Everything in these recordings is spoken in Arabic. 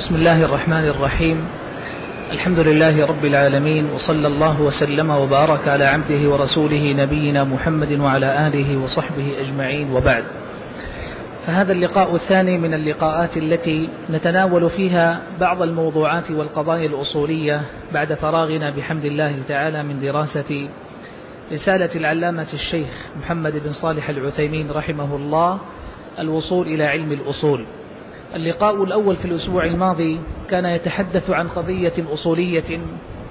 بسم الله الرحمن الرحيم. الحمد لله رب العالمين وصلى الله وسلم وبارك على عبده ورسوله نبينا محمد وعلى آله وصحبه أجمعين وبعد. فهذا اللقاء الثاني من اللقاءات التي نتناول فيها بعض الموضوعات والقضايا الأصولية بعد فراغنا بحمد الله تعالى من دراسة رسالة العلامة الشيخ محمد بن صالح العثيمين رحمه الله الوصول إلى علم الأصول. اللقاء الأول في الأسبوع الماضي كان يتحدث عن قضية أصولية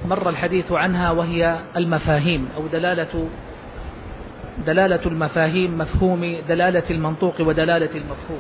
مر الحديث عنها وهي المفاهيم أو دلالة دلالة المفاهيم مفهوم دلالة المنطوق ودلالة المفهوم.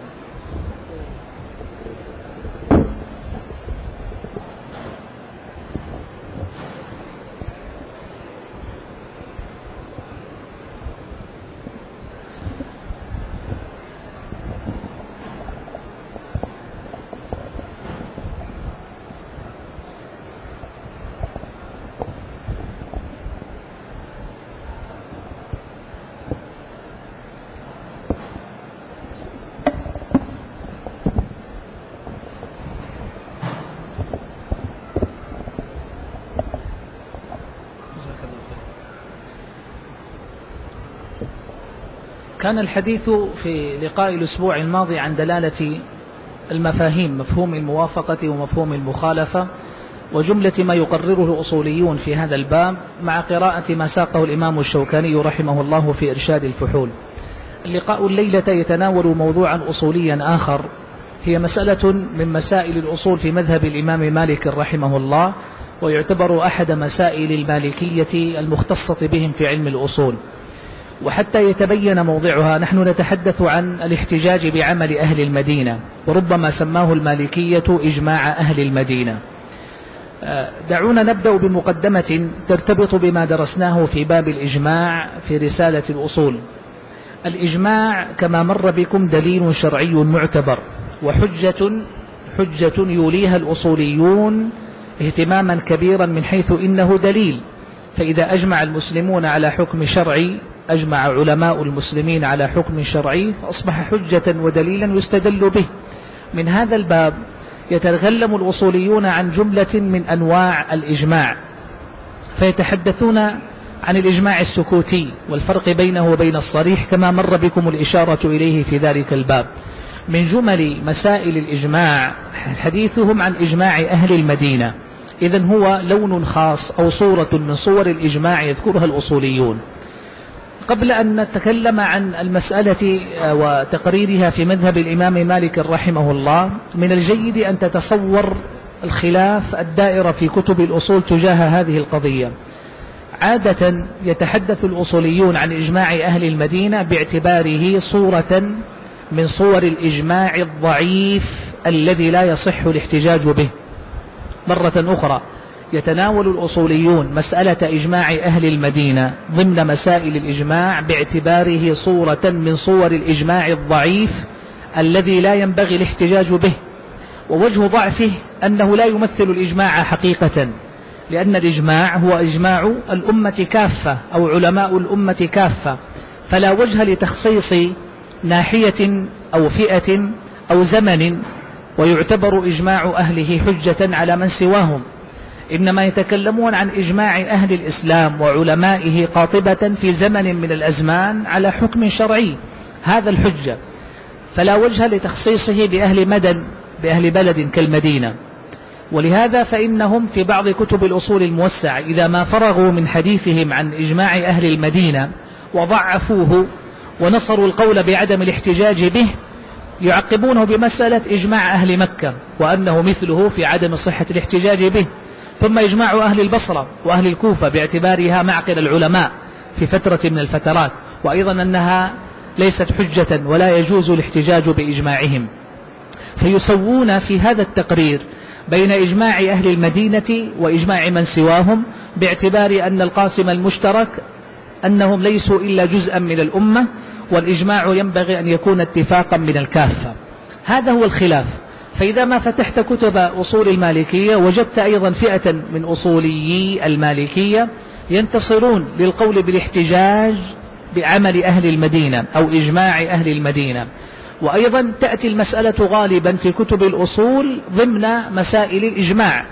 كان الحديث في لقاء الأسبوع الماضي عن دلالة المفاهيم مفهوم الموافقة ومفهوم المخالفة وجملة ما يقرره الأصوليون في هذا الباب مع قراءة ما ساقه الإمام الشوكاني رحمه الله في إرشاد الفحول. اللقاء الليلة يتناول موضوعا أصوليا آخر هي مسألة من مسائل الأصول في مذهب الإمام مالك رحمه الله ويعتبر أحد مسائل المالكية المختصة بهم في علم الأصول. وحتى يتبين موضعها نحن نتحدث عن الاحتجاج بعمل أهل المدينة وربما سماه المالكية إجماع أهل المدينة. دعونا نبدأ بمقدمة ترتبط بما درسناه في باب الإجماع في رسالة الأصول. الإجماع كما مر بكم دليل شرعي معتبر وحجة حجة يوليها الأصوليون اهتماما كبيرا من حيث إنه دليل. فإذا أجمع المسلمون على حكم شرعي أجمع علماء المسلمين على حكم شرعي فأصبح حجة ودليلا يستدل به. من هذا الباب يتغلم الأصوليون عن جملة من أنواع الإجماع. فيتحدثون عن الإجماع السكوتي والفرق بينه وبين الصريح كما مر بكم الإشارة إليه في ذلك الباب. من جمل مسائل الإجماع حديثهم عن إجماع أهل المدينة. إذا هو لون خاص أو صورة من صور الإجماع يذكرها الأصوليون. قبل أن نتكلم عن المسألة وتقريرها في مذهب الإمام مالك رحمه الله من الجيد أن تتصور الخلاف الدائرة في كتب الأصول تجاه هذه القضية. عادة يتحدث الأصوليون عن إجماع أهل المدينة باعتباره صورة من صور الإجماع الضعيف الذي لا يصح الاحتجاج به. مرة أخرى يتناول الأصوليون مسألة إجماع أهل المدينة ضمن مسائل الإجماع باعتباره صورة من صور الإجماع الضعيف الذي لا ينبغي الاحتجاج به ووجه ضعفه أنه لا يمثل الإجماع حقيقة لأن الإجماع هو إجماع الأمة كافة أو علماء الأمة كافة فلا وجه لتخصيص ناحية أو فئة أو زمن ويعتبر إجماع أهله حجة على من سواهم. إنما يتكلمون عن إجماع أهل الإسلام وعلمائه قاطبة في زمن من الأزمان على حكم شرعي. هذا الحجة. فلا وجه لتخصيصه بأهل مدن بأهل بلد كالمدينة. ولهذا فإنهم في بعض كتب الأصول الموسعة إذا ما فرغوا من حديثهم عن إجماع أهل المدينة وضعفوه ونصروا القول بعدم الاحتجاج به يعقبونه بمسألة إجماع أهل مكة وأنه مثله في عدم صحة الاحتجاج به. ثم إجماع أهل البصرة وأهل الكوفة باعتبارها معقل العلماء في فترة من الفترات وأيضا أنها ليست حجة ولا يجوز الاحتجاج بإجماعهم. فيسوون في هذا التقرير بين إجماع أهل المدينة وإجماع من سواهم باعتبار أن القاسم المشترك أنهم ليسوا إلا جزءا من الأمة والإجماع ينبغي أن يكون اتفاقا من الكافة. هذا هو الخلاف. فإذا ما فتحت كتب أصول المالكية وجدت أيضا فئة من أصوليي المالكية ينتصرون للقول بالاحتجاج بعمل أهل المدينة أو إجماع أهل المدينة. وأيضا تأتي المسألة غالبا في كتب الأصول ضمن مسائل الإجماع.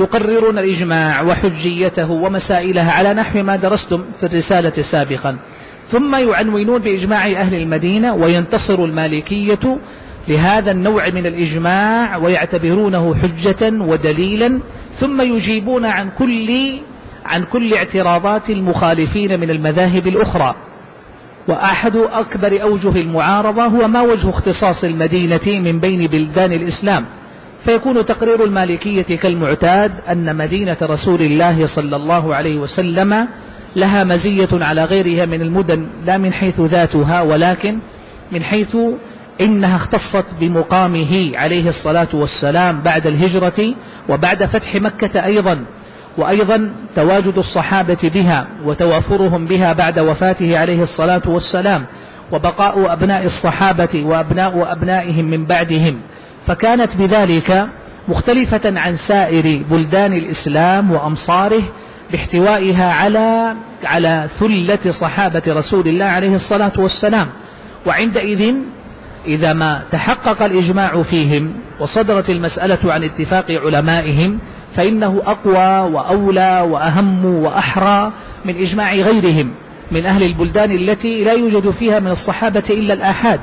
يقررون الإجماع وحجيته ومسائلها على نحو ما درستم في الرسالة سابقا ثم يعنونون بإجماع أهل المدينة وينتصر المالكية لهذا النوع من الإجماع ويعتبرونه حجة ودليلا ثم يجيبون عن كل عن كل اعتراضات المخالفين من المذاهب الأخرى. وأحد أكبر أوجه المعارضة هو ما وجه اختصاص المدينة من بين بلدان الإسلام. فيكون تقرير المالكية كالمعتاد أن مدينة رسول الله صلى الله عليه وسلم لها مزية على غيرها من المدن لا من حيث ذاتها ولكن من حيث إنها اختصت بمقامه عليه الصلاة والسلام بعد الهجرة وبعد فتح مكة أيضا وأيضا تواجد الصحابة بها وتوافرهم بها بعد وفاته عليه الصلاة والسلام وبقاء أبناء الصحابة وأبناء أبنائهم من بعدهم. فكانت بذلك مختلفة عن سائر بلدان الإسلام وأمصاره باحتوائها على على ثلة صحابة رسول الله عليه الصلاة والسلام. وعندئذ إذا ما تحقق الإجماع فيهم وصدرت المسألة عن اتفاق علمائهم فإنه أقوى وأولى وأهم وأحرى من إجماع غيرهم من أهل البلدان التي لا يوجد فيها من الصحابة إلا الآحاد.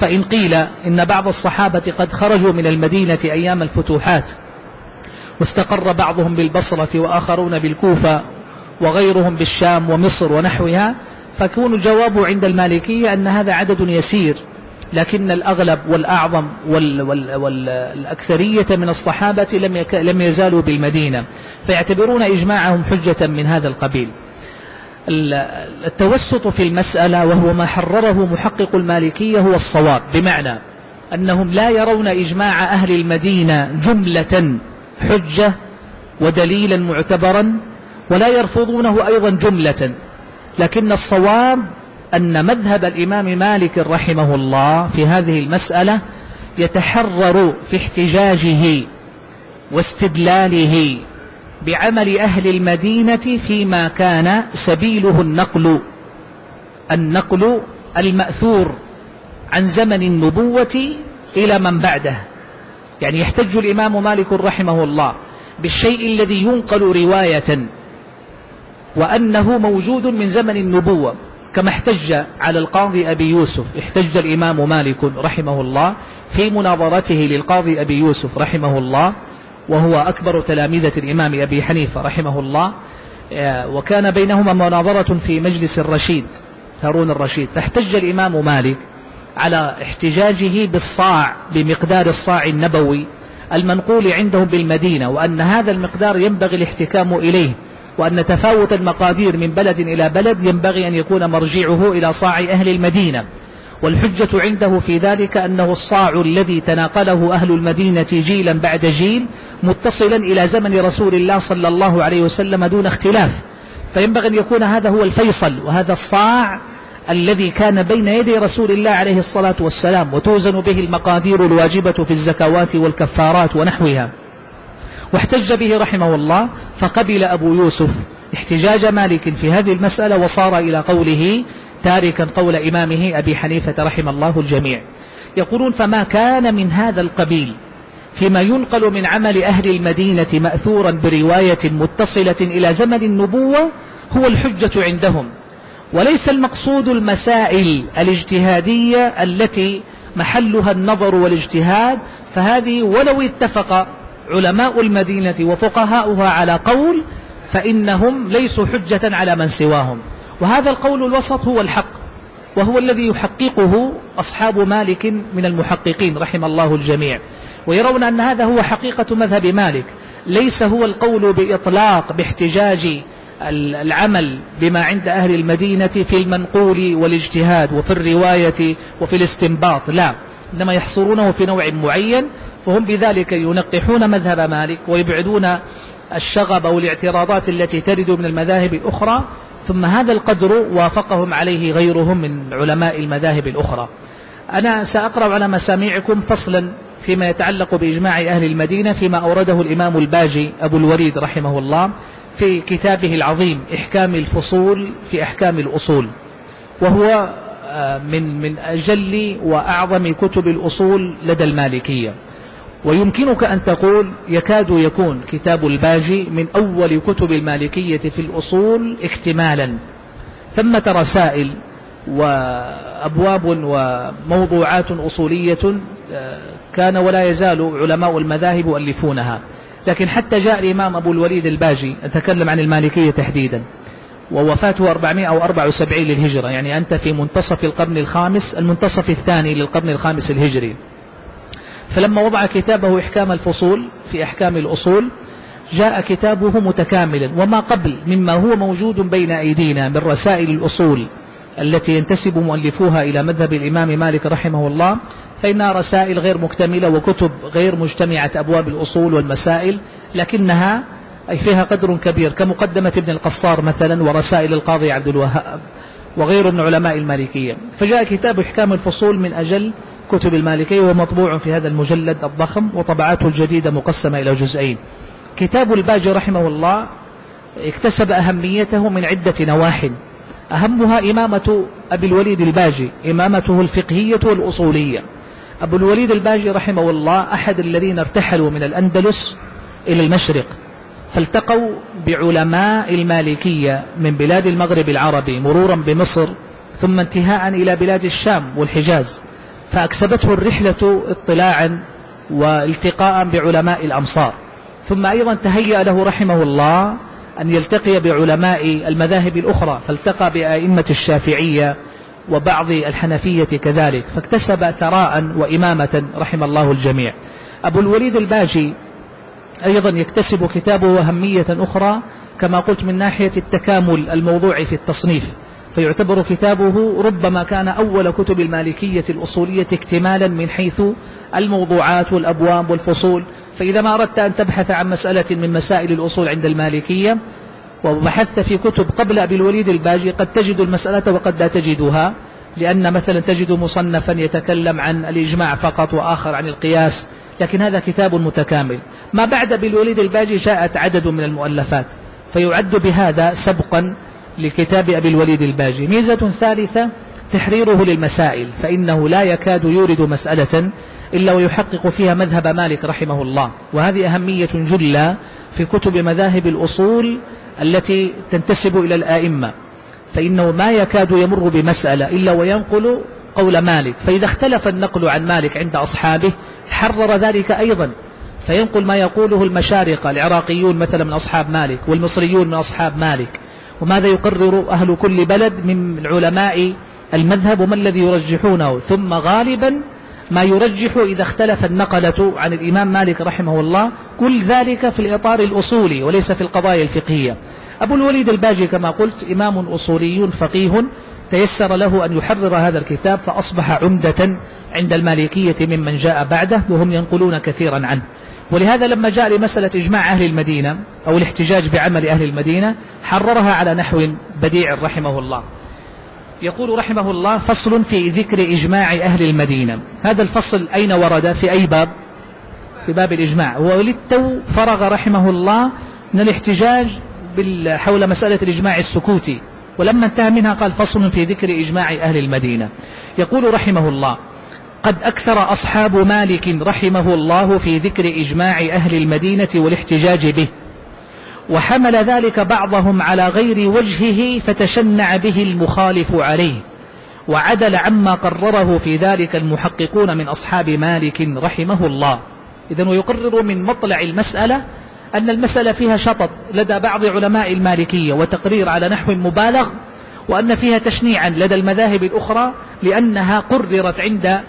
فإن قيل إن بعض الصحابة قد خرجوا من المدينة أيام الفتوحات واستقر بعضهم بالبصرة وآخرون بالكوفة وغيرهم بالشام ومصر ونحوها فكون الجواب عند المالكية أن هذا عدد يسير. لكن الأغلب والأعظم وال وال والأكثرية من الصحابة لم, لم يزالوا بالمدينة فيعتبرون إجماعهم حجة من هذا القبيل. التوسط في المسألة وهو ما حرره محقق المالكية هو الصواب بمعنى أنهم لا يرون إجماع أهل المدينة جملة حجة ودليلا معتبرا ولا يرفضونه أيضا جملة لكن الصواب أن مذهب الإمام مالك رحمه الله في هذه المسألة يتحرر في احتجاجه واستدلاله بعمل أهل المدينة فيما كان سبيله النقل. النقل المأثور عن زمن النبوة إلى من بعده. يعني يحتج الإمام مالك رحمه الله بالشيء الذي ينقل رواية وأنه موجود من زمن النبوة. كما احتج على القاضي أبي يوسف احتج الإمام مالك رحمه الله في مناظرته للقاضي أبي يوسف رحمه الله وهو أكبر تلامذة الإمام أبي حنيفة رحمه الله. آه، وكان بينهما مناظرة في مجلس الرشيد هارون الرشيد. فاحتج الإمام مالك على احتجاجه بالصاع بمقدار الصاع النبوي المنقول عندهم بالمدينة وأن هذا المقدار ينبغي الاحتكام إليه. وأن تفاوت المقادير من بلد إلى بلد ينبغي أن يكون مرجعه إلى صاع أهل المدينة. والحجة عنده في ذلك أنه الصاع الذي تناقله أهل المدينة جيلا بعد جيل متصلا إلى زمن رسول الله صلى الله عليه وسلم دون اختلاف. فينبغي أن يكون هذا هو الفيصل وهذا الصاع الذي كان بين يدي رسول الله عليه الصلاة والسلام وتوزن به المقادير الواجبة في الزكوات والكفارات ونحوها. واحتج به رحمه الله فقبل أبو يوسف احتجاج مالك في هذه المسألة وصار إلى قوله تاركا قول إمامه أبي حنيفة رحم الله الجميع. يقولون فما كان من هذا القبيل فيما ينقل من عمل أهل المدينة مأثورا برواية متصلة إلى زمن النبوة هو الحجة عندهم. وليس المقصود المسائل الاجتهادية التي محلها النظر والاجتهاد فهذه ولو اتفق علماء المدينة وفقهاؤها على قول فإنهم ليسوا حجة على من سواهم. وهذا القول الوسط هو الحق وهو الذي يحققه أصحاب مالك من المحققين رحم الله الجميع. ويرون أن هذا هو حقيقة مذهب مالك ليس هو القول بإطلاق باحتجاج العمل بما عند أهل المدينة في المنقول والاجتهاد وفي الرواية وفي الاستنباط لا. إنما يحصرونه في نوع معين فهم بذلك ينقحون مذهب مالك ويبعدون الشغب أو الاعتراضات التي ترد من المذاهب الأخرى ثم هذا القدر وافقهم عليه غيرهم من علماء المذاهب الأخرى. أنا سأقرأ على مسامعكم فصلا فيما يتعلق بإجماع أهل المدينة فيما أورده الإمام الباجي أبو الوليد رحمه الله في كتابه العظيم إحكام الفصول في أحكام الأصول. وهو آه، من من أجل وأعظم كتب الأصول لدى المالكية. ويمكنك أن تقول يكاد يكون كتاب الباجي من أول كتب المالكية في الأصول اكتمالا. ثمة رسائل وأبواب وموضوعات أصولية آه، كان ولا يزال علماء المذاهب يؤلفونها. لكن حتى جاء الإمام أبو الوليد الباجي أتكلم عن المالكية تحديدا ووفاته 474 للهجرة يعني أنت في منتصف القرن الخامس المنتصف الثاني للقرن الخامس الهجري. فلما وضع كتابه إحكام الفصول في أحكام الأصول جاء كتابه متكاملا وما قبل مما هو موجود بين أيدينا من رسائل الأصول التي ينتسب مؤلفوها إلى مذهب الإمام مالك رحمه الله فإنها رسائل غير مكتملة وكتب غير مجتمعة أبواب الأصول والمسائل لكنها أي فيها قدر كبير كمقدمة ابن القصار مثلا ورسائل القاضي عبد الوهاب وغيره من علماء المالكية. فجاء كتاب إحكام الفصول من أجل كتب المالكية ومطبوع في هذا المجلد الضخم وطبعاته الجديدة مقسمة إلى جزئين. كتاب الباجي رحمه الله اكتسب أهميته من عدة نواح أهمها إمامة أبي الوليد الباجي إمامته الفقهية والأصولية. أبو الوليد الباجي رحمه الله أحد الذين ارتحلوا من الأندلس إلى المشرق فالتقوا بعلماء المالكية من بلاد المغرب العربي مرورا بمصر ثم انتهاء إلى بلاد الشام والحجاز. فأكسبته الرحلة اطلاعا والتقاء بعلماء الأمصار. ثم أيضا تهيأ له رحمه الله أن يلتقي بعلماء المذاهب الأخرى فالتقى بأئمة الشافعية وبعض الحنفية كذلك فاكتسب ثراء وإمامة رحم الله الجميع. أبو الوليد الباجي أيضا يكتسب كتابه أهمية أخرى كما قلت من ناحية التكامل الموضوع في التصنيف. فيعتبر كتابه ربما كان أول كتب المالكية الأصولية اكتمالا من حيث الموضوعات والأبواب والفصول. فإذا ما أردت أن تبحث عن مسألة من مسائل الأصول عند المالكية وبحثت في كتب قبل أبي الوليد الباجي قد تجد المسألة وقد لا تجدها لأن مثلا تجد مصنفا يتكلم عن الإجماع فقط وآخر عن القياس لكن هذا كتاب متكامل. ما بعد أبي الوليد الباجي جاءت عدد من المؤلفات فيعد بهذا سبقا لكتاب أبي الوليد الباجي. ميزة ثالثة تحريره للمسائل فإنه لا يكاد يورد مسألة إلا ويحقق فيها مذهب مالك رحمه الله. وهذه أهمية جلة في كتب مذاهب الأصول التي تنتسب إلى الآئمة. فإنه ما يكاد يمر بمسألة إلا وينقل قول مالك. فإذا اختلف النقل عن مالك عند أصحابه حرر ذلك أيضا. فينقل ما يقوله المشارقة العراقيون مثلا من أصحاب مالك والمصريون من أصحاب مالك. وماذا يقرر أهل كل بلد من علماء المذهب وما الذي يرجحونه؟ ثم غالبا ما يرجح إذا اختلف النقلة عن الإمام مالك رحمه الله كل ذلك في الإطار الأصولي وليس في القضايا الفقهية. أبو الوليد الباجي كما قلت إمام أصولي فقيه تيسر له أن يحرر هذا الكتاب فأصبح عمدة عند المالكية ممن جاء بعده وهم ينقلون كثيرا عنه. ولهذا لما جاء لمسألة إجماع أهل المدينة أو الاحتجاج بعمل أهل المدينة حررها على نحو بديع رحمه الله. يقول رحمه الله فصل في ذكر إجماع أهل المدينة. هذا الفصل أين ورد؟ في أي باب؟ في باب الإجماع. وللتو فرغ رحمه الله من الاحتجاج حول مسألة الإجماع السكوتي. ولما انتهى منها قال فصل في ذكر إجماع أهل المدينة. يقول رحمه الله قد أكثر أصحاب مالك رحمه الله في ذكر إجماع أهل المدينة والاحتجاج به. وحمل ذلك بعضهم على غير وجهه فتشنع به المخالف عليه. وعدل عما قرره في ذلك المحققون من أصحاب مالك رحمه الله. إذا ويقرر من مطلع المسألة أن المسألة فيها شطط لدى بعض علماء المالكية وتقرير على نحو مبالغ وأن فيها تشنيعا لدى المذاهب الأخرى لأنها قررت عند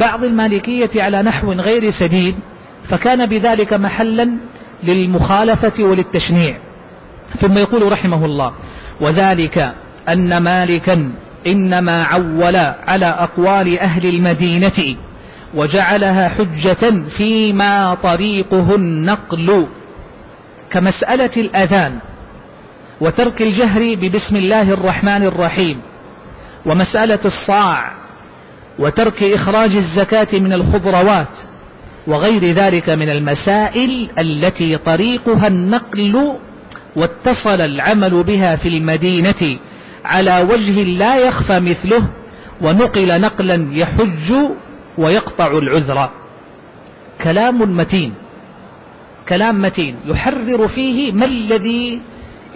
بعض المالكية على نحو غير سديد فكان بذلك محلا للمخالفة وللتشنيع. ثم يقول رحمه الله وذلك أن مالكا إنما عول على أقوال أهل المدينة وجعلها حجة فيما طريقه النقل كمسألة الأذان وترك الجهر ببسم الله الرحمن الرحيم ومسألة الصاع وترك إخراج الزكاة من الخضروات وغير ذلك من المسائل التي طريقها النقل واتصل العمل بها في المدينة على وجه لا يخفى مثله ونقل نقلا يحج ويقطع العذر. كلام متين كلام متين. يحرر فيه ما الذي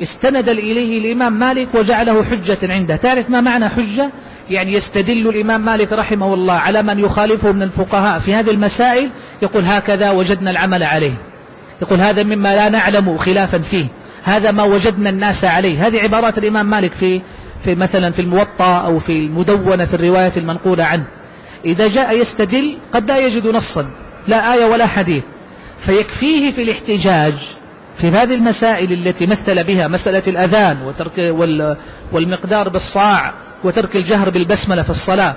استند إليه الإمام مالك وجعله حجة عنده. تعرف ما معنى حجة؟ يعني يستدل الإمام مالك رحمه الله على من يخالفه من الفقهاء في هذه المسائل يقول هكذا وجدنا العمل عليه. يقول هذا مما لا نعلم خلافا فيه. هذا ما وجدنا الناس عليه. هذه عبارات الإمام مالك في في مثلا في الموطأ أو في المدونة في الرواية المنقولة عنه. إذا جاء يستدل قد لا يجد نصا لا آية ولا حديث. فيكفيه في الاحتجاج في هذه المسائل التي مثل بها مسألة الأذان والمقدار بالصاع. وترك الجهر بالبسملة في الصلاة.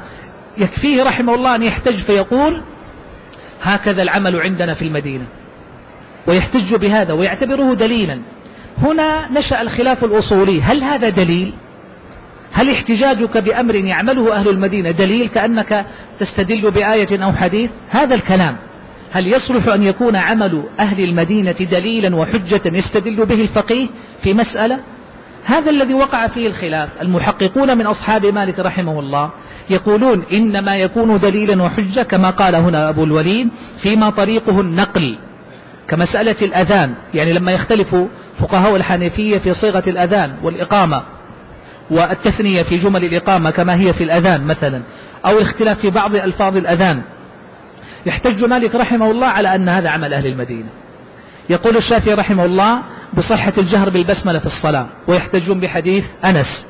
يكفيه رحمه الله أن يحتج فيقول هكذا العمل عندنا في المدينة. ويحتج بهذا ويعتبره دليلا. هنا نشأ الخلاف الأصولي. هل هذا دليل؟ هل احتجاجك بأمر يعمله أهل المدينة دليل كأنك تستدل بآية أو حديث؟ هذا الكلام. هل يصلح أن يكون عمل أهل المدينة دليلا وحجة يستدل به الفقيه في مسألة؟ هذا الذي وقع فيه الخلاف. المحققون من أصحاب مالك رحمه الله يقولون إنما يكون دليلا وحجة كما قال هنا أبو الوليد فيما طريقه النقل كمسألة الأذان. يعني لما يختلف فقهاء الحنفية في صيغة الأذان والإقامة والتثنية في جمل الإقامة كما هي في الأذان مثلا أو الاختلاف في بعض ألفاظ الأذان. يحتج مالك رحمه الله على أن هذا عمل أهل المدينة. يقول الشافعي رحمه الله بصحة الجهر بالبسملة في الصلاة ويحتجون بحديث أنس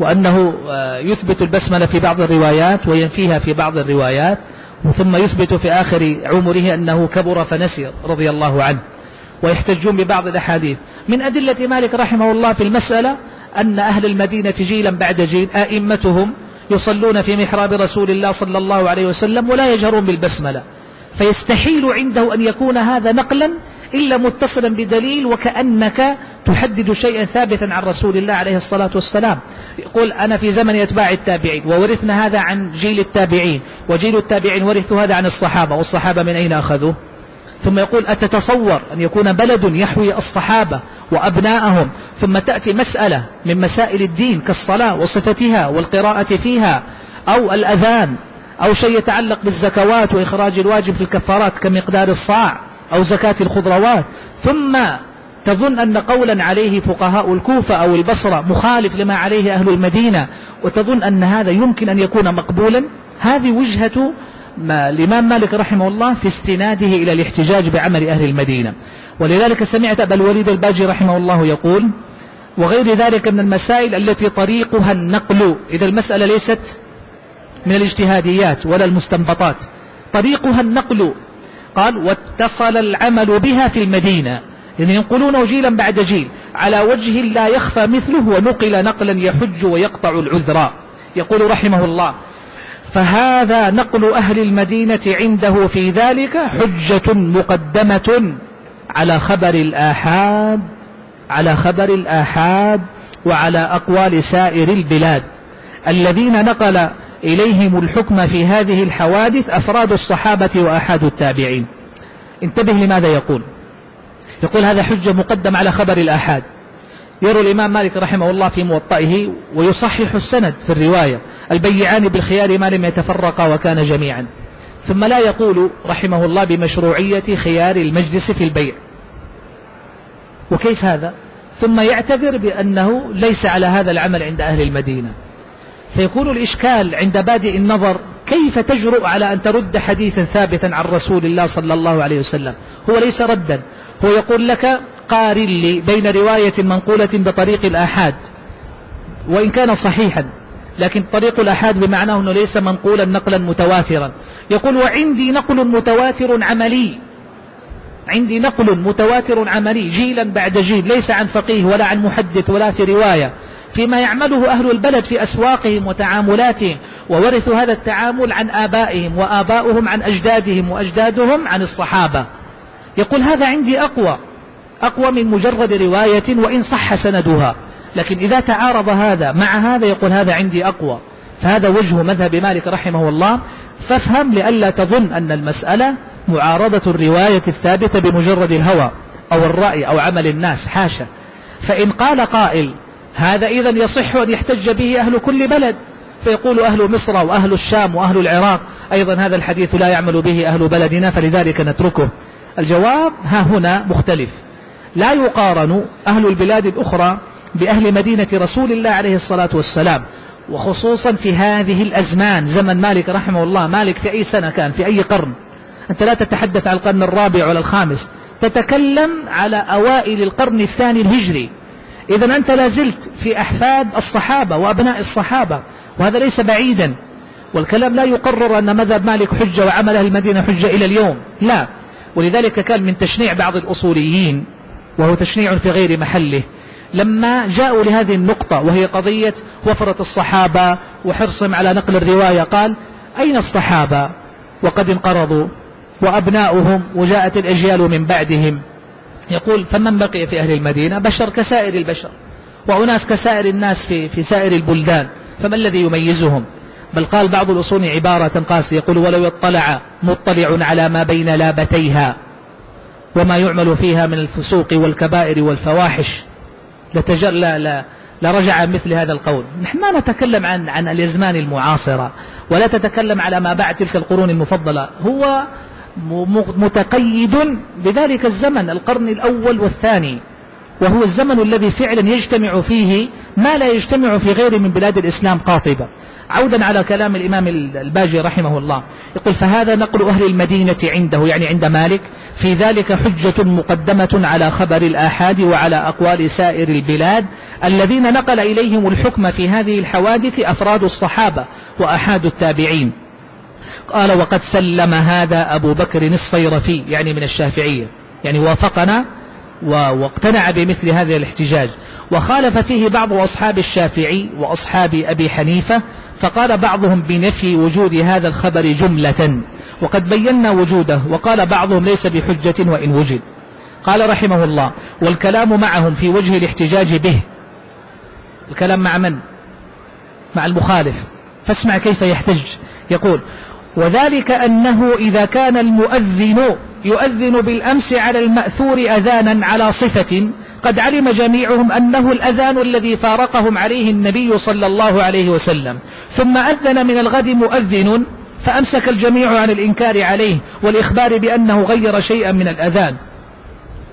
وأنه آه، يثبت البسملة في بعض الروايات وينفيها في بعض الروايات ثم يثبت في آخر عمره أنه كبر فنسي رضي الله عنه ويحتجون ببعض الأحاديث. من أدلة مالك رحمه الله في المسألة أن أهل المدينة جيلا بعد جيل أئمتهم يصلون في محراب رسول الله صلى الله عليه وسلم ولا يجهرون بالبسملة فيستحيل عنده أن يكون هذا نقلا إلا متصلا بدليل وكأنك تحدد شيئا ثابتا عن رسول الله عليه الصلاة والسلام. يقول أنا في زمن أتباع التابعين وورثنا هذا عن جيل التابعين وجيل التابعين ورثوا هذا عن الصحابة والصحابة من أين أخذوه ثم يقول أتتصور أن يكون بلد يحوي الصحابة وأبناءهم. ثم تأتي مسألة من مسائل الدين كالصلاة وصفتها والقراءة فيها أو الأذان أو شيء يتعلق بالزكوات وإخراج الواجب في الكفارات كمقدار الصاع. أو زكاة الخضروات. ثم تظن أن قولا عليه فقهاء الكوفة أو البصرة مخالف لما عليه أهل المدينة وتظن أن هذا يمكن أن يكون مقبولا. هذه وجهة ما الإمام مالك رحمه الله في استناده إلى الاحتجاج بعمل أهل المدينة. ولذلك سمعت أبا الوليد الباجي رحمه الله يقول وغير ذلك من المسائل التي طريقها النقل. إذا المسألة ليست من الاجتهاديات ولا المستنبطات. طريقها النقل قال واتصل العمل بها في المدينة. يعني ينقلونه جيلا بعد جيل. على وجه لا يخفى مثله ونقل نقلا يحج ويقطع العذراء يقول رحمه الله فهذا نقل أهل المدينة عنده في ذلك حجة مقدمة على خبر الآحاد على خبر الآحاد وعلى أقوال سائر البلاد. الذين نقل إليهم الحكم في هذه الحوادث أفراد الصحابة وأحد التابعين. انتبه لماذا يقول. يقول هذا حجة مقدم على خبر الآحاد. يروي الإمام مالك رحمه الله في موطئه ويصحح السند في الرواية. البيعان بالخيار ما لم يتفرقا وكان جميعا. ثم لا يقول رحمه الله بمشروعية خيار المجلس في البيع. وكيف هذا؟ ثم يعتذر بأنه ليس على هذا العمل عند أهل المدينة. فيكون الإشكال عند بادئ النظر كيف تجرؤ على أن ترد حديثا ثابتا عن رسول الله صلى الله عليه وسلم؟ هو ليس ردا. هو يقول لك قارن لي بين رواية منقولة بطريق الآحاد وإن كان صحيحا لكن طريق الأحاد بمعناه أنه ليس منقولا نقلا متواترا. يقول وعندي نقل متواتر عملي. عندي نقل متواتر عملي جيلا بعد جيل ليس عن فقيه ولا عن محدث ولا في رواية. فيما يعمله أهل البلد في أسواقهم وتعاملاتهم وورثوا هذا التعامل عن آبائهم وآباؤهم عن أجدادهم وأجدادهم عن الصحابة. يقول هذا عندي أقوى أقوى من مجرد رواية وإن صح سندها. لكن إذا تعارض هذا مع هذا يقول هذا عندي أقوى. فهذا وجه مذهب مالك رحمه الله. فافهم لئلا تظن أن المسألة معارضة الرواية الثابتة بمجرد الهوى أو الرأي أو عمل الناس حاشا. فإن قال قائل هذا إذا يصح أن يحتج به أهل كل بلد. فيقول أهل مصر وأهل الشام وأهل العراق أيضا هذا الحديث لا يعمل به أهل بلدنا فلذلك نتركه. الجواب ها هنا مختلف. لا يقارن أهل البلاد الأخرى بأهل مدينة رسول الله عليه الصلاة والسلام وخصوصا في هذه الأزمان زمن مالك رحمه الله. مالك في أي سنة كان؟ في أي قرن؟ أنت لا تتحدث عن القرن الرابع ولا الخامس. تتكلم على أوائل القرن الثاني الهجري. إذا أنت لازلت في أحفاد الصحابة وأبناء الصحابة وهذا ليس بعيدا. والكلام لا يقرر أن مذهب مالك حجة وعمل أهل المدينة حجة إلى اليوم لا. ولذلك كان من تشنيع بعض الأصوليين وهو تشنيع في غير محله. لما جاءوا لهذه النقطة وهي قضية وفرة الصحابة وحرصهم على نقل الرواية قال أين الصحابة؟ وقد انقرضوا وأبناؤهم وجاءت الأجيال من بعدهم. يقول فمن بقي في أهل المدينة بشر كسائر البشر وأناس كسائر الناس في, في سائر البلدان فما الذي يميزهم؟ بل قال بعض الأصول عبارة قاسية يقول ولو يطلع مطلع على ما بين لابتيها وما يعمل فيها من الفسوق والكبائر والفواحش لتجل لا لا لرجع مثل هذا القول. نحن ما نتكلم عن عن الأزمان المعاصرة ولا تتكلم على ما بعد تلك القرون المفضلة. هو متقيد بذلك الزمن القرن الأول والثاني. وهو الزمن الذي فعلا يجتمع فيه ما لا يجتمع في غيره من بلاد الإسلام قاطبة. عودا على كلام الإمام الباجي رحمه الله. يقول فهذا نقل أهل المدينة عنده يعني عند مالك في ذلك حجة مقدمة على خبر الآحاد وعلى أقوال سائر البلاد الذين نقل إليهم الحكم في هذه الحوادث أفراد الصحابة وأحاد التابعين. قال وقد سلم هذا أبو بكر الصيرفي يعني من الشافعية يعني وافقنا واقتنع بمثل هذا الاحتجاج. وخالف فيه بعض أصحاب الشافعي وأصحاب أبي حنيفة فقال بعضهم بنفي وجود هذا الخبر جملة وقد بينا وجوده وقال بعضهم ليس بحجة وإن وجد. قال رحمه الله والكلام معهم في وجه الاحتجاج به. الكلام مع من؟ مع المخالف. فاسمع كيف يحتج. يقول وذلك أنه إذا كان المؤذن يؤذن بالأمس على المأثور أذانا على صفة قد علم جميعهم أنه الأذان الذي فارقهم عليه النبي صلى الله عليه وسلم. ثم أذن من الغد مؤذن فأمسك الجميع عن الإنكار عليه والإخبار بأنه غير شيئا من الأذان.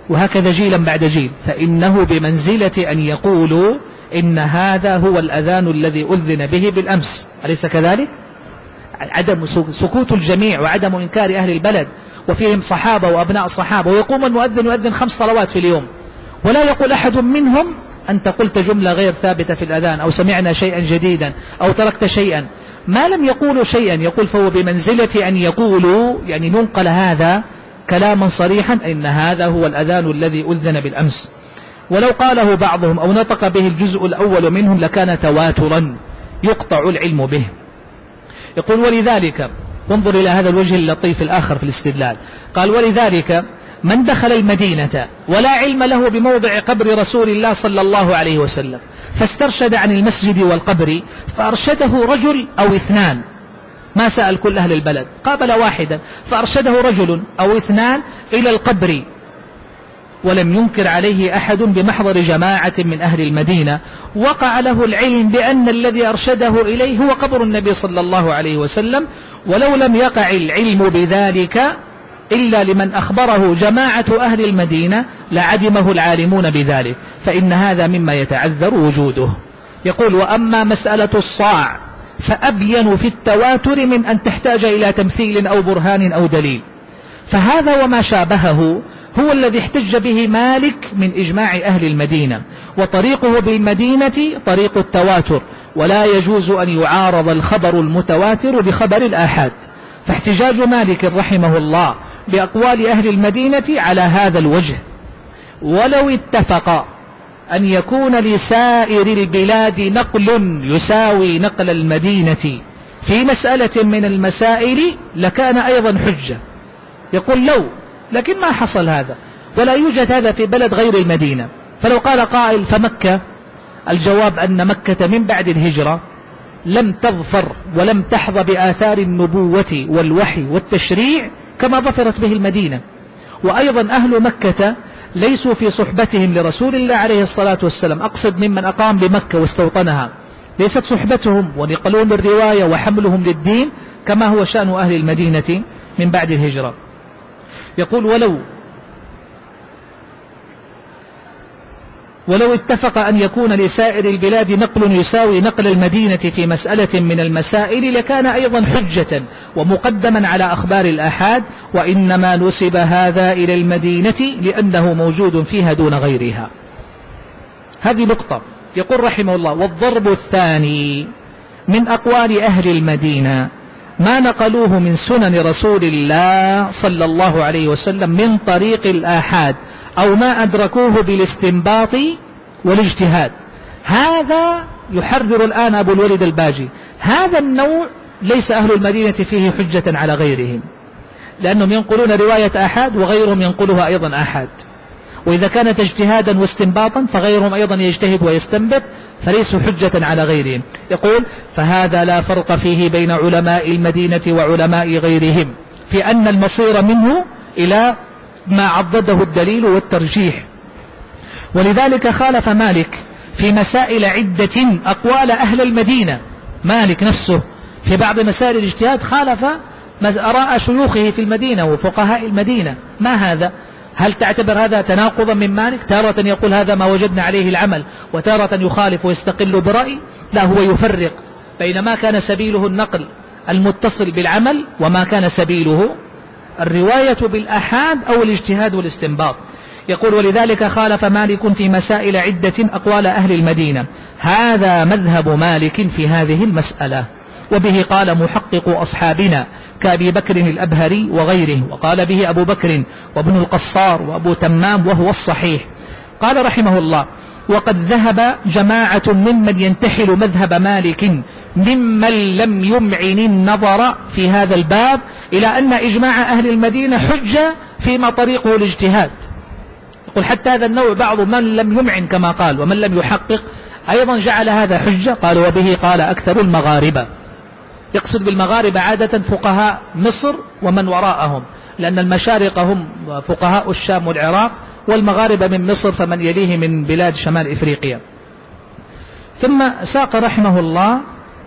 وهكذا جيلا بعد جيل. فإنه بمنزلة أن يقولوا إن هذا هو الأذان الذي أذن به بالأمس. أليس كذلك؟ عدم سكوت الجميع وعدم إنكار أهل البلد وفيهم صحابة وأبناء الصحابة ويقوم المؤذن يؤذن خمس صلوات في اليوم. ولا يقول أحد منهم أنت قلت جملة غير ثابتة في الأذان أو سمعنا شيئا جديدا أو تركت شيئا. ما لم يقولوا شيئا يقول فهو بمنزلة أن يقولوا يعني ننقل هذا كلاما صريحا إن هذا هو الأذان الذي أذن بالأمس. ولو قاله بعضهم أو نطق به الجزء الأول منهم لكان تواترا يقطع العلم به. يقول ولذلك وانظر إلى هذا الوجه اللطيف الآخر في الاستدلال. قال ولذلك من دخل المدينة ولا علم له بموضع قبر رسول الله صلى الله عليه وسلم فاسترشد عن المسجد والقبر فأرشده رجل أو اثنان. ما سأل كل أهل البلد قابل واحدا فأرشده رجل أو اثنان إلى القبر. ولم ينكر عليه أحد بمحضر جماعة من أهل المدينة وقع له العلم بأن الذي أرشده إليه هو قبر النبي صلى الله عليه وسلم ولو لم يقع العلم بذلك إلا لمن أخبره جماعة أهل المدينة لعدمه العالمون بذلك فإن هذا مما يتعذر وجوده. يقول وأما مسألة الصاع فأبين في التواتر من أن تحتاج إلى تمثيل أو برهان أو دليل. فهذا وما شابهه هو الذي احتج به مالك من إجماع أهل المدينة وطريقه بالمدينة طريق التواتر ولا يجوز أن يعارض الخبر المتواتر بخبر الآحاد. فاحتجاج مالك رحمه الله بأقوال أهل المدينة على هذا الوجه. ولو اتفق أن يكون لسائر البلاد نقل يساوي نقل المدينة في مسألة من المسائل لكان أيضا حجة. يقول لو لكن ما حصل هذا. ولا يوجد هذا في بلد غير المدينة. فلو قال قائل فمكة الجواب أن مكة من بعد الهجرة لم تظفر ولم تحظى بآثار النبوة والوحي والتشريع كما ظفرت به المدينة. وأيضا أهل مكة ليسوا في صحبتهم لرسول الله عليه الصلاة والسلام. أقصد ممن أقام بمكة واستوطنها. ليست صحبتهم ونقلهم الرواية وحملهم للدين كما هو شأن أهل المدينة من بعد الهجرة. يقول ولو ولو اتفق أن يكون لسائر البلاد نقل يساوي نقل المدينة في مسألة من المسائل لكان أيضا حجة ومقدما على أخبار الآحاد وإنما نسب هذا إلى المدينة لأنه موجود فيها دون غيرها. هذه نقطة. يقول رحمه الله والضرب الثاني من أقوال أهل المدينة. ما نقلوه من سنن رسول الله صلى الله عليه وسلم من طريق الآحاد أو ما أدركوه بالاستنباط والاجتهاد. هذا يحرر الآن أبو الوليد الباجي. هذا النوع ليس أهل المدينة فيه حجة على غيرهم لأنهم ينقلون رواية أحد وغيرهم ينقلها أيضا أحد وإذا كانت اجتهادا واستنباطا فغيرهم أيضا يجتهد ويستنبط فليسوا حجة على غيرهم. يقول فهذا لا فرق فيه بين علماء المدينة وعلماء غيرهم. في أن المصير منه إلى ما عضده الدليل والترجيح. ولذلك خالف مالك في مسائل عدة أقوال أهل المدينة. مالك نفسه في بعض مسائل الاجتهاد خالف أراء شيوخه في المدينة وفقهاء المدينة. ما هذا؟ هل تعتبر هذا تناقضا من مالك؟ تارة يقول هذا ما وجدنا عليه العمل وتارة يخالف ويستقل برأي لا هو يفرق بين ما كان سبيله النقل المتصل بالعمل وما كان سبيله الرواية بالأحاد أو الاجتهاد والاستنباط. يقول ولذلك خالف مالك في مسائل عدة أقوال أهل المدينة. هذا مذهب مالك في هذه المسألة وبه قال محقق أصحابنا كأبي بكر الأبهري وغيره وقال به أبو بكر وابن القصار وأبو تمام وهو الصحيح. قال رحمه الله وقد ذهب جماعة ممن ينتحل مذهب مالك ممن لم يمعن النظر في هذا الباب إلى أن إجماع أهل المدينة حجة فيما طريقه الاجتهاد. يقول حتى هذا النوع بعض من لم يمعن كما قال ومن لم يحقق أيضا جعل هذا حجة. قال وبه قال أكثر المغاربة. يقصد بالمغاربة عادة فقهاء مصر ومن وراءهم لأن المشارق هم فقهاء الشام والعراق والمغاربة من مصر فمن يليه من بلاد شمال إفريقيا. ثم ساق رحمه الله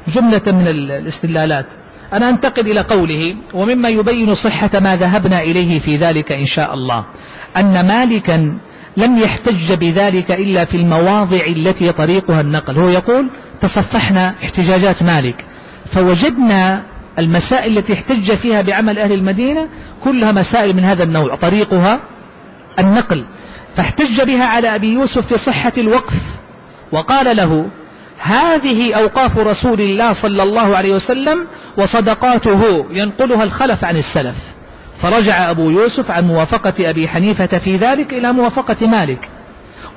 جملة من الاستدلالات. أنا أنتقل إلى قوله ومما يبين صحة ما ذهبنا إليه في ذلك إن شاء الله أن مالكا لم يحتج بذلك إلا في المواضع التي طريقها النقل. هو يقول تصفحنا احتجاجات مالك. فوجدنا المسائل التي احتج فيها بعمل أهل المدينة كلها مسائل من هذا النوع طريقها النقل. فاحتج بها على أبي يوسف في صحة الوقف وقال له هذه أوقاف رسول الله صلى الله عليه وسلم وصدقاته ينقلها الخلف عن السلف. فرجع أبو يوسف عن موافقة أبي حنيفة في ذلك إلى موافقة مالك.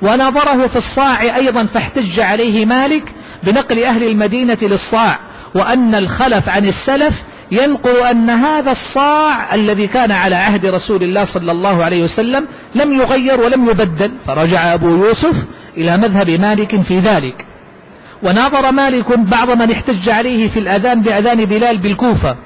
ونظره في الصاع أيضا فاحتج عليه مالك بنقل أهل المدينة للصاع. وأن الخلف عن السلف ينقل أن هذا الصاع الذي كان على عهد رسول الله صلى الله عليه وسلم لم يغير ولم يبدل. فرجع أبو يوسف إلى مذهب مالك في ذلك. وناظر مالك بعض من احتج عليه في الأذان بأذان بلال بالكوفة.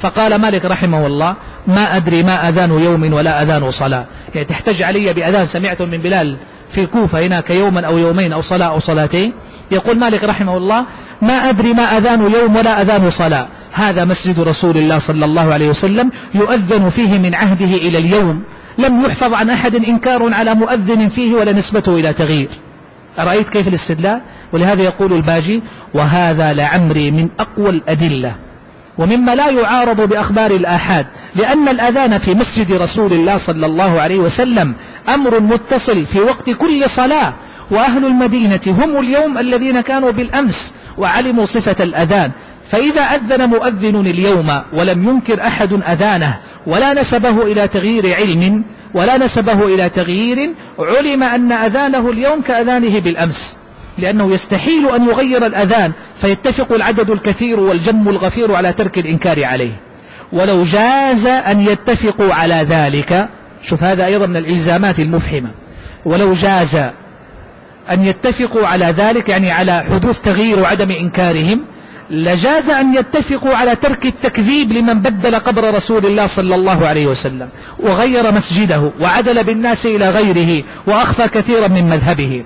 فقال مالك رحمه الله ما أدري ما أذان يوم ولا أذان صلاة. يعني تحتج علي بأذان سمعت من بلال في الكوفة هناك يوما أو يومين أو صلاة أو صلاتين. يقول مالك رحمه الله ما أدري ما أذان يوم ولا أذان صلاة. هذا مسجد رسول الله صلى الله عليه وسلم يؤذن فيه من عهده إلى اليوم. لم يحفظ عن أحد إنكار على مؤذن فيه ولا نسبته إلى تغيير. أرأيت كيف الاستدلال؟ ولهذا يقول الباجي وهذا لعمري من أقوى الأدلة. ومما لا يعارض بأخبار الآحاد لأن الأذان في مسجد رسول الله صلى الله عليه وسلم أمر متصل في وقت كل صلاة وأهل المدينة هم اليوم الذين كانوا بالأمس وعلموا صفة الأذان. فإذا أذن مؤذن اليوم ولم ينكر أحد أذانه ولا نسبه إلى تغيير علم ولا نسبه إلى تغيير علم أن أذانه اليوم كأذانه بالأمس. لأنه يستحيل أن يغير الأذان فيتفق العدد الكثير والجم الغفير على ترك الإنكار عليه. ولو جاز أن يتفقوا على ذلك شوف هذا أيضا من الإلزامات المفحمة. ولو جاز أن يتفقوا على ذلك يعني على حدوث تغيير وعدم إنكارهم لجاز أن يتفقوا على ترك التكذيب لمن بدل قبر رسول الله صلى الله عليه وسلم وغير مسجده وعدل بالناس إلى غيره وأخفى كثيرا من مذهبه.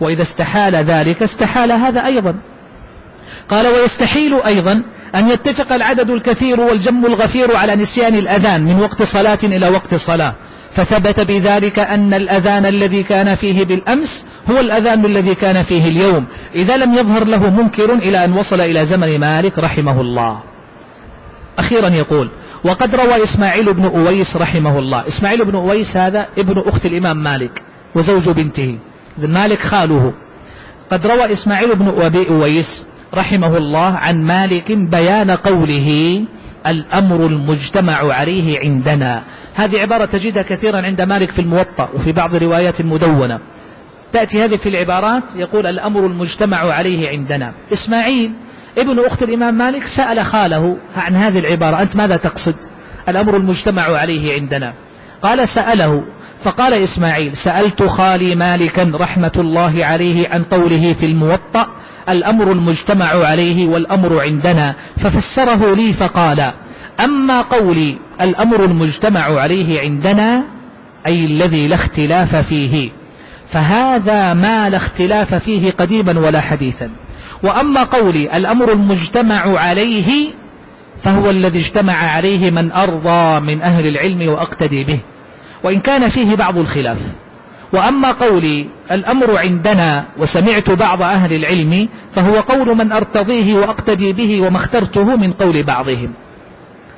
وإذا استحال ذلك استحال هذا أيضا. قال ويستحيل أيضا أن يتفق العدد الكثير والجم الغفير على نسيان الأذان من وقت صلاة إلى وقت صلاة. فثبت بذلك أن الأذان الذي كان فيه بالأمس هو الأذان الذي كان فيه اليوم. إذا لم يظهر له منكر إلى أن وصل إلى زمن مالك رحمه الله. أخيرا يقول وقد روى إسماعيل بن أويس رحمه الله. إسماعيل بن أويس هذا ابن أخت الإمام مالك وزوج بنته. مالك خاله. قد روى إسماعيل بن أبي أويس رحمه الله عن مالك بيان قوله الأمر المجتمع عليه عندنا. هذه عبارة تجدها كثيرا عند مالك في الموطأ وفي بعض الروايات المدونة تأتي هذه في العبارات يقول الأمر المجتمع عليه عندنا. إسماعيل ابن أخت الإمام مالك سأل خاله عن هذه العبارة. أنت ماذا تقصد؟ الأمر المجتمع عليه عندنا. قال سأله فقال إسماعيل سألت خالي مالكا رحمة الله عليه عن قوله في الموطأ الأمر المجتمع عليه والأمر عندنا ففسره لي فقال أما قولي الأمر المجتمع عليه عندنا أي الذي لا اختلاف فيه فهذا ما لا اختلاف فيه قديما ولا حديثا. وأما قولي الأمر المجتمع عليه فهو الذي اجتمع عليه من أرضى من أهل العلم وأقتدي به. وإن كان فيه بعض الخلاف. وأما قولي الأمر عندنا وسمعت بعض أهل العلم فهو قول من أرتضيه وأقتدي به وما اخترته من قول بعضهم.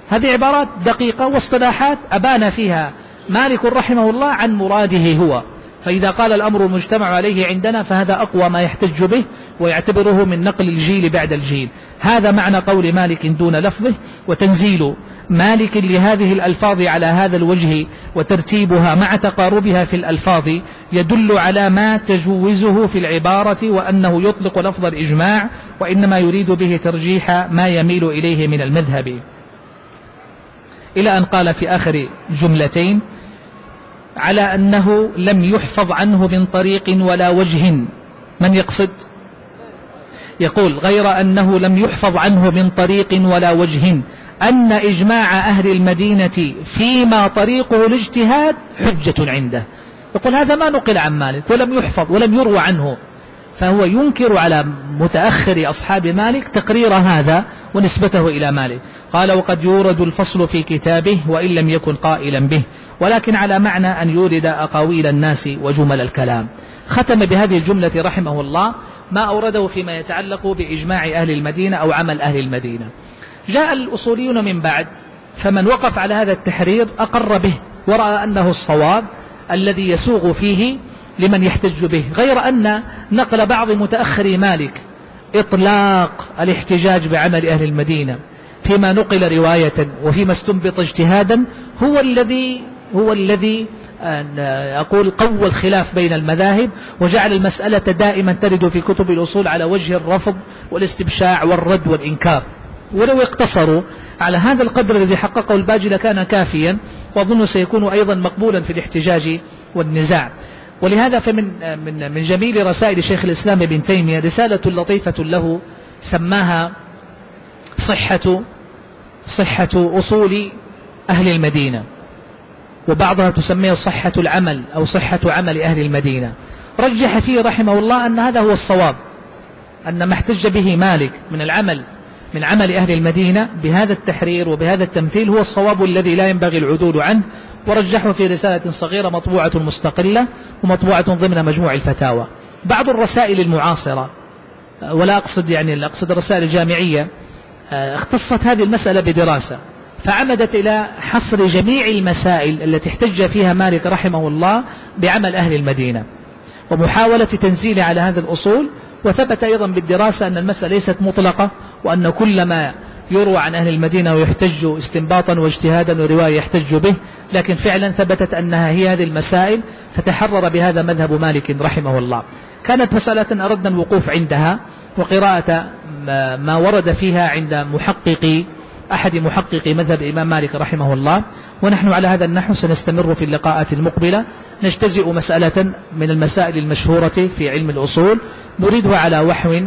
هذه عبارات دقيقة واصطلاحات أبان فيها مالك رحمه الله عن مراده هو. فإذا قال الأمر المجتمع عليه عندنا فهذا أقوى ما يحتج به ويعتبره من نقل الجيل بعد الجيل. هذا معنى قول مالك دون لفظه وتنزيل مالك لهذه الألفاظ على هذا الوجه وترتيبها مع تقاربها في الألفاظ يدل على ما تجوزه في العبارة وأنه يطلق لفظ الإجماع وإنما يريد به ترجيح ما يميل إليه من المذهب. إلى أن قال في آخر جملتين على أنه لم يحفظ عنه من طريق ولا وجه. من يقصد؟ يقول غير أنه لم يحفظ عنه من طريق ولا وجه. أن إجماع أهل المدينة فيما طريقه الاجتهاد حجة عنده. يقول هذا ما نقل عن مالك ولم يحفظ ولم يروى عنه. فهو ينكر على متأخر أصحاب مالك تقرير هذا ونسبته إلى مالك. قال وقد يورد الفصل في كتابه وإن لم يكن قائلا به ولكن على معنى أن يورد أقاويل الناس وجمل الكلام. ختم بهذه الجملة رحمه الله ما أورده فيما يتعلق بإجماع أهل المدينة أو عمل أهل المدينة. جاء الأصوليون من بعد فمن وقف على هذا التحرير أقر به ورأى أنه الصواب الذي يسوغ فيه لمن يحتج به غير أن نقل بعض متأخري مالك إطلاق الاحتجاج بعمل أهل المدينة. فيما نقل رواية وفيما استنبط اجتهادا هو الذي هو الذي أقول قوى الخلاف بين المذاهب وجعل المسألة دائما ترد في كتب الأصول على وجه الرفض والاستبشاع والرد والإنكار. ولو اقتصروا على هذا القدر الذي حققه الباجي لكان كافيا وأظن سيكون أيضا مقبولا في الاحتجاج والنزاع. ولهذا فمن من من جميل رسائل شيخ الإسلام ابن تيمية رسالة لطيفة له سماها صحة صحة أصول أهل المدينة وبعضها تسميها صحة العمل أو صحة عمل أهل المدينة. رجح فيه رحمه الله أن هذا هو الصواب أن ما احتج به مالك من العمل من عمل أهل المدينة بهذا التحرير وبهذا التمثيل هو الصواب الذي لا ينبغي العدول عنه ورجحه في رسالة صغيرة مطبوعة مستقلة ومطبوعة ضمن مجموع الفتاوى. بعض الرسائل المعاصرة ولا أقصد يعني أقصد الرسائل الجامعية اختصت هذه المسألة بدراسة فعمدت إلى حصر جميع المسائل التي احتج فيها مالك رحمه الله بعمل أهل المدينة ومحاولة تنزيل على هذا الأصول وثبت أيضا بالدراسة أن المسألة ليست مطلقة وأن كل ما يروى عن أهل المدينة ويحتج استنباطا واجتهادا ورواية يحتج به لكن فعلا ثبتت أنها هي هذه المسائل فتحرر بهذا مذهب مالك رحمه الله. كانت مسألة أردنا الوقوف عندها وقراءة ما ورد فيها عند محققي أحد محققي مذهب الإمام مالك رحمه الله. ونحن على هذا النحو سنستمر في اللقاءات المقبلة. نجتزئ مسألة من المسائل المشهورة في علم الأصول نريدها على وحو